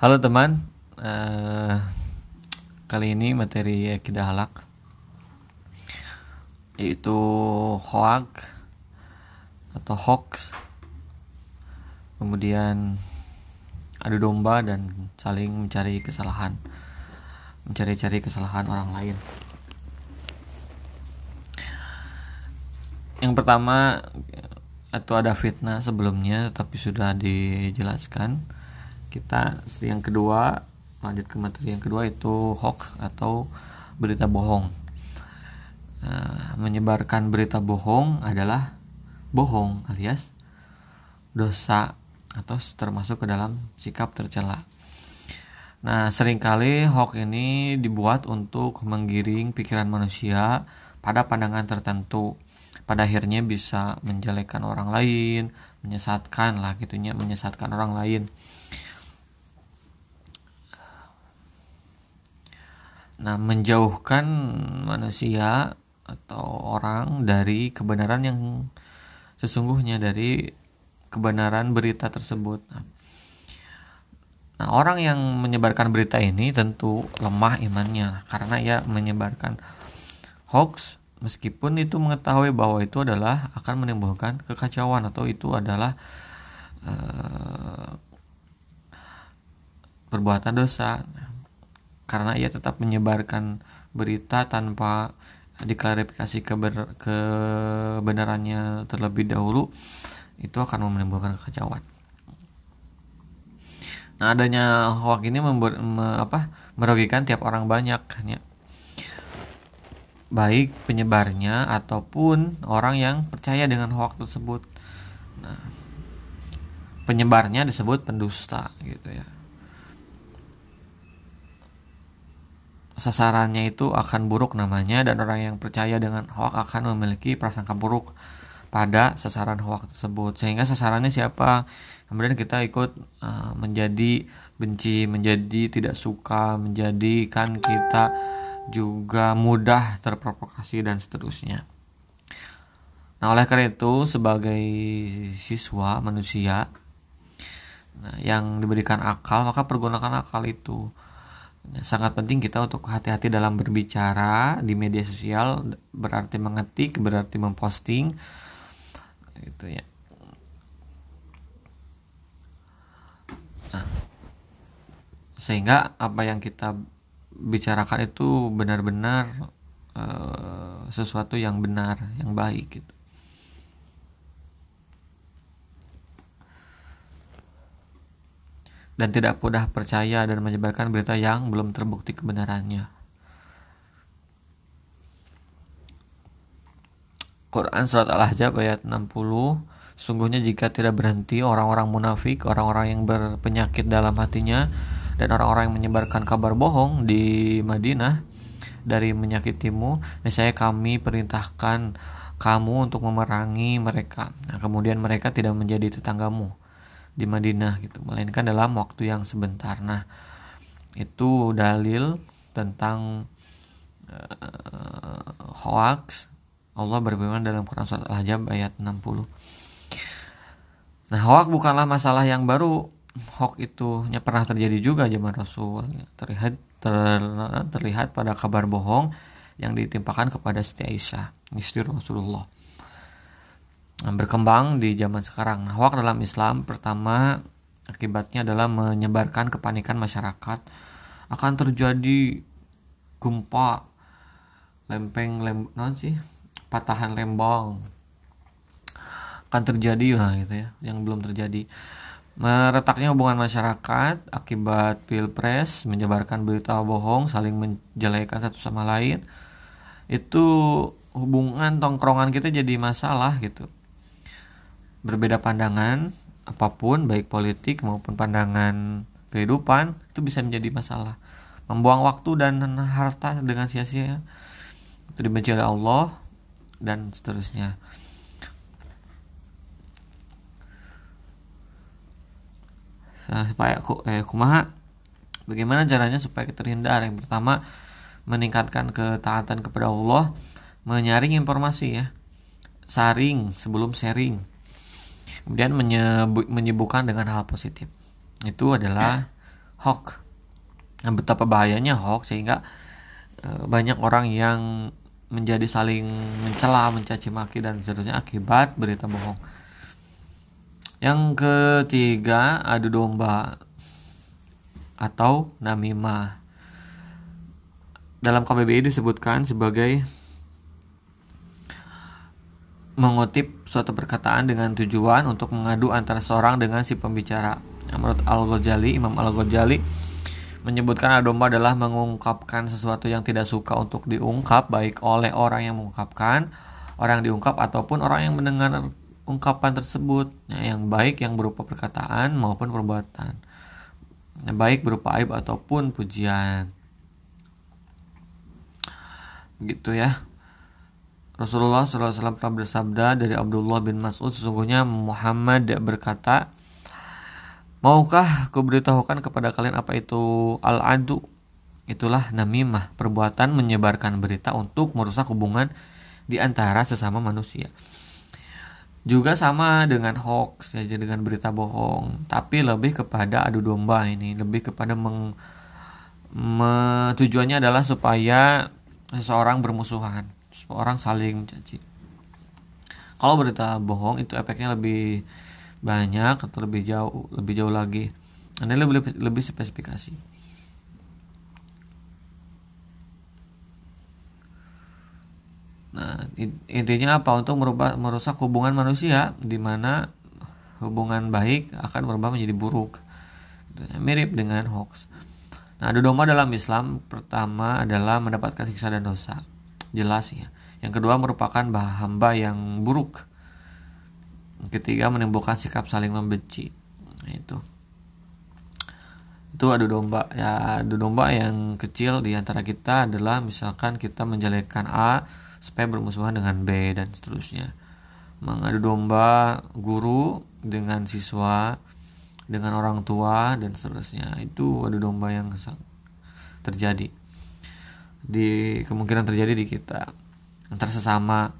Halo teman, uh, kali ini materi akidah halak yaitu hoax atau hoax, kemudian adu domba dan saling mencari kesalahan, mencari-cari kesalahan orang lain. Yang pertama itu ada fitnah sebelumnya, tapi sudah dijelaskan kita yang kedua lanjut ke materi yang kedua itu hoax atau berita bohong. Nah, menyebarkan berita bohong adalah bohong alias dosa atau termasuk ke dalam sikap tercela. Nah sering kali hoax ini dibuat untuk menggiring pikiran manusia pada pandangan tertentu. Pada akhirnya bisa menjelekkan orang lain menyesatkan lah gitunya menyesatkan orang lain Nah, menjauhkan manusia atau orang dari kebenaran yang sesungguhnya dari kebenaran berita tersebut. Nah, orang yang menyebarkan berita ini tentu lemah imannya karena ia menyebarkan hoax meskipun itu mengetahui bahwa itu adalah akan menimbulkan kekacauan atau itu adalah uh, perbuatan dosa karena ia tetap menyebarkan berita tanpa diklarifikasi keber, kebenarannya terlebih dahulu itu akan menimbulkan kekacauan. Nah adanya hoax ini membuat me, apa merugikan tiap orang banyak ya. baik penyebarnya ataupun orang yang percaya dengan hoax tersebut. Nah, penyebarnya disebut pendusta gitu ya. Sasarannya itu akan buruk namanya dan orang yang percaya dengan hoax akan memiliki prasangka buruk pada sasaran hoax tersebut. Sehingga sasarannya siapa? Kemudian kita ikut uh, menjadi benci menjadi tidak suka menjadikan kita juga mudah terprovokasi dan seterusnya. Nah oleh karena itu sebagai siswa manusia nah, yang diberikan akal maka pergunakan akal itu sangat penting kita untuk hati-hati dalam berbicara di media sosial berarti mengetik berarti memposting itu ya. Nah, sehingga apa yang kita bicarakan itu benar-benar uh, sesuatu yang benar yang baik gitu dan tidak mudah percaya dan menyebarkan berita yang belum terbukti kebenarannya. Quran Surat Al-Ahzab ayat 60 Sungguhnya jika tidak berhenti orang-orang munafik, orang-orang yang berpenyakit dalam hatinya dan orang-orang yang menyebarkan kabar bohong di Madinah dari menyakitimu, saya kami perintahkan kamu untuk memerangi mereka. Nah, kemudian mereka tidak menjadi tetanggamu di Madinah gitu. Melainkan dalam waktu yang sebentar. Nah itu dalil tentang uh, hoax Allah berfirman dalam Quran surat Al-Hajjab ayat 60 nah hoax bukanlah masalah yang baru. Hoax itu pernah terjadi juga zaman Rasul. Terlihat ter, terlihat pada kabar bohong yang ditimpakan kepada Siti Aisyah istri Rasulullah berkembang di zaman sekarang. Hoax dalam Islam pertama akibatnya adalah menyebarkan kepanikan masyarakat. Akan terjadi gempa lempeng lem non sih patahan lembang akan terjadi ya gitu ya yang belum terjadi. Meretaknya hubungan masyarakat akibat pilpres menyebarkan berita bohong saling menjelekan satu sama lain itu hubungan tongkrongan kita jadi masalah gitu berbeda pandangan apa pun baik politik maupun pandangan kehidupan itu bisa menjadi masalah. Membuang waktu dan harta dengan sia-sia itu dibenci oleh Allah dan seterusnya. Nah, supaya aku eh kumaha? Bagaimana caranya supaya kita terhindar? Yang pertama meningkatkan ketaatan kepada Allah menyaring informasi ya. Saring sebelum sharing kemudian menyebut, menyibukkan dengan hal positif. Itu adalah hoax nah, betapa bahayanya hoax sehingga e, banyak orang yang menjadi saling mencela mencaci maki dan seterusnya akibat berita bohong. Yang ketiga adu domba atau namimah. Dalam KBBI disebutkan sebagai mengutip suatu perkataan dengan tujuan untuk mengadu antara seorang dengan si pembicara. Menurut Al-Ghazali, Imam Al-Ghazali menyebutkan adu domba adalah mengungkapkan sesuatu yang tidak suka untuk diungkap baik oleh orang yang mengungkapkan, orang yang diungkap ataupun orang yang mendengar ungkapan tersebut nah, yang baik yang berupa perkataan maupun perbuatan. Baik berupa aib ataupun pujian. Gitu ya. Rasulullah SAW pernah bersabda dari Abdullah bin Mas'ud sesungguhnya Muhammad berkata Maukah kuberitahukan kepada kalian apa itu al-adu? Itulah namimah, perbuatan menyebarkan berita untuk merusak hubungan di antara sesama manusia. Juga sama dengan hoax, ya, dengan berita bohong, tapi lebih kepada adu domba ini, lebih kepada meng, me, tujuannya adalah supaya seseorang bermusuhan orang saling mencaci. Kalau berita bohong itu efeknya lebih banyak atau lebih jauh lebih jauh lagi. Ini lebih lebih, lebih spesifikasi. Nah intinya apa? Untuk merubah merusak hubungan manusia di mana hubungan baik akan berubah menjadi buruk. Mirip dengan hoax. Nah, adu domba dalam Islam. Pertama adalah mendapatkan siksa dan dosa jelas ya. Yang kedua merupakan hamba yang buruk. Ketiga menimbulkan sikap saling membenci. Nah, itu. Itu adu domba. Ya, adu domba yang kecil di antara kita adalah misalkan kita menjelekkan A supaya bermusuhan dengan B dan seterusnya. Mengadu domba guru dengan siswa, dengan orang tua dan seterusnya. Itu adu domba yang terjadi di kemungkinan terjadi di kita. Antara sesama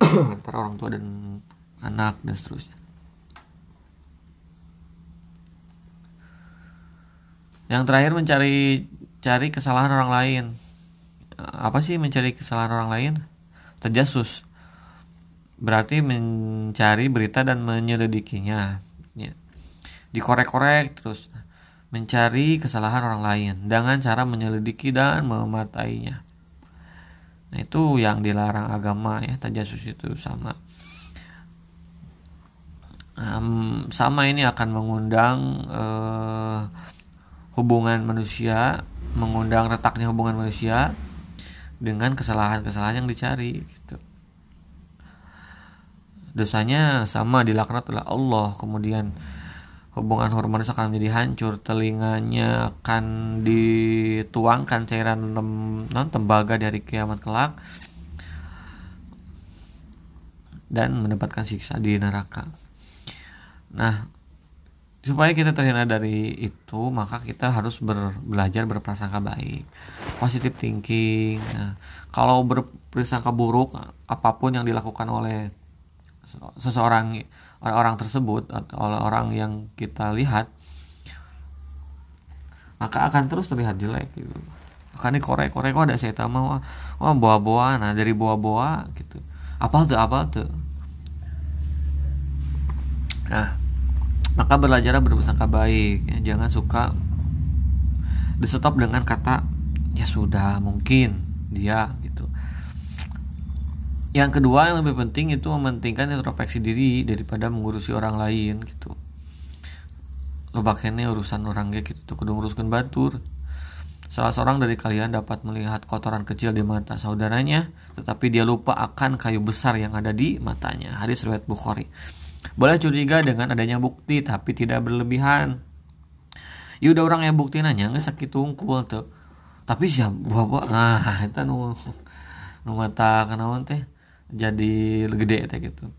antara orang tua dan anak dan seterusnya. Yang terakhir mencari cari kesalahan orang lain. Apa sih mencari kesalahan orang lain? Terjasus. Berarti mencari berita dan menyelidikinya. Ya. dikorek-korek terus mencari kesalahan orang lain dengan cara menyelidiki dan mematainya. Nah, itu yang dilarang agama ya, tajasus itu sama. Um, sama ini akan mengundang uh, hubungan manusia, mengundang retaknya hubungan manusia dengan kesalahan-kesalahan yang dicari gitu. Dosanya sama dilaknat oleh Allah, kemudian hubungan harmonis akan menjadi hancur telinganya akan dituangkan cairan non tembaga dari kiamat kelak dan mendapatkan siksa di neraka. Nah supaya kita terhindar dari itu maka kita harus ber, belajar berprasangka baik positive thinking. Nah, kalau berprasangka buruk apa pun yang dilakukan oleh seseorang orang-orang tersebut atau orang yang kita lihat maka akan terus terlihat jelek gitu. Akan dikorek-korek kok ada saya tahu wah, wah boa-boa nah dari boa-boa gitu. Apa tuh apa tuh. Nah maka belajar bersangka baik ya, jangan suka disetop dengan kata ya sudah mungkin dia yang kedua yang lebih penting itu mementingkan introspeksi diri daripada mengurusi orang lain gitu lo ini urusan orang gitu kudu nguruskan batur Salah seorang dari kalian dapat melihat kotoran kecil di mata saudaranya, tetapi dia lupa akan kayu besar yang ada di matanya. Hadis riwayat Bukhari. Boleh curiga dengan adanya bukti, tapi tidak berlebihan. Ya udah orang yang bukti nanya nggak sakit tungkul tuh. Tapi siapa buah-buah, nah itu nu nu mata kenawan teh jadi gede teh gitu.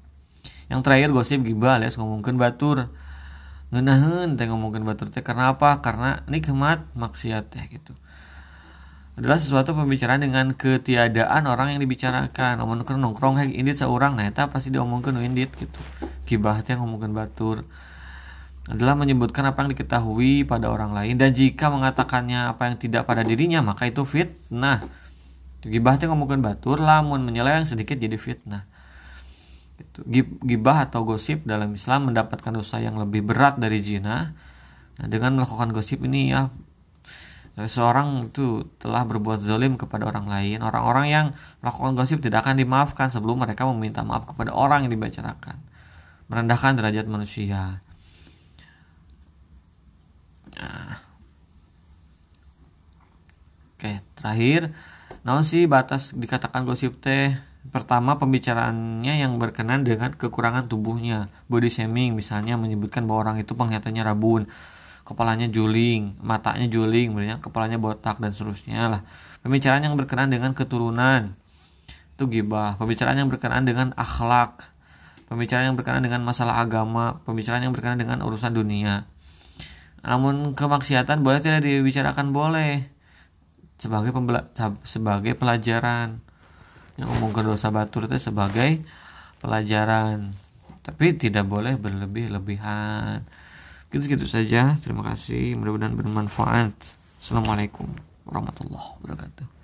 Yang terakhir gosip gibah alias ngomongin batur. Ngenahen teh ngomongin batur teh karena apa? Karena nikmat maksiat teh gitu. Adalah sesuatu pembicaraan dengan ketiadaan orang yang dibicarakan. Ngomongin nongkrong hek indit seorang nah itu pasti diomongkan indit gitu. Gibah teh ngomongin batur. Adalah menyebutkan apa yang diketahui pada orang lain dan jika mengatakannya apa yang tidak pada dirinya maka itu fitnah gibah itu ngomongin batur lamun menyeleweng sedikit jadi fitnah. Itu gibah atau gosip dalam Islam mendapatkan dosa yang lebih berat dari zina. Nah dengan melakukan gosip ini ya seorang itu telah berbuat zalim kepada orang lain. Orang-orang yang melakukan gosip tidak akan dimaafkan sebelum mereka meminta maaf kepada orang yang dibicarakan. Merendahkan derajat manusia. Nah. Oke, terakhir, namun sih batas dikatakan gosip teh? Pertama pembicaraannya yang berkenan dengan kekurangan tubuhnya. Body shaming misalnya menyebutkan bahwa orang itu penglihatannya rabun kepalanya juling matanya juling kemudian kepalanya botak dan seterusnya lah. Pembicaraan yang berkenan dengan keturunan itu gibah. Pembicaraan yang berkenan dengan akhlak pembicaraan yang berkenan dengan masalah agama pembicaraan yang berkenan dengan urusan dunia. Namun kemaksiatan boleh tidak dibicarakan boleh sebagai pembela sebagai pelajaran. Yang ngomong ke dosa batur itu sebagai pelajaran. Tapi tidak boleh berlebih-lebihan. Gitu-gitu saja. Terima kasih. Mudah-mudahan bermanfaat. Assalamualaikum warahmatullahi wabarakatuh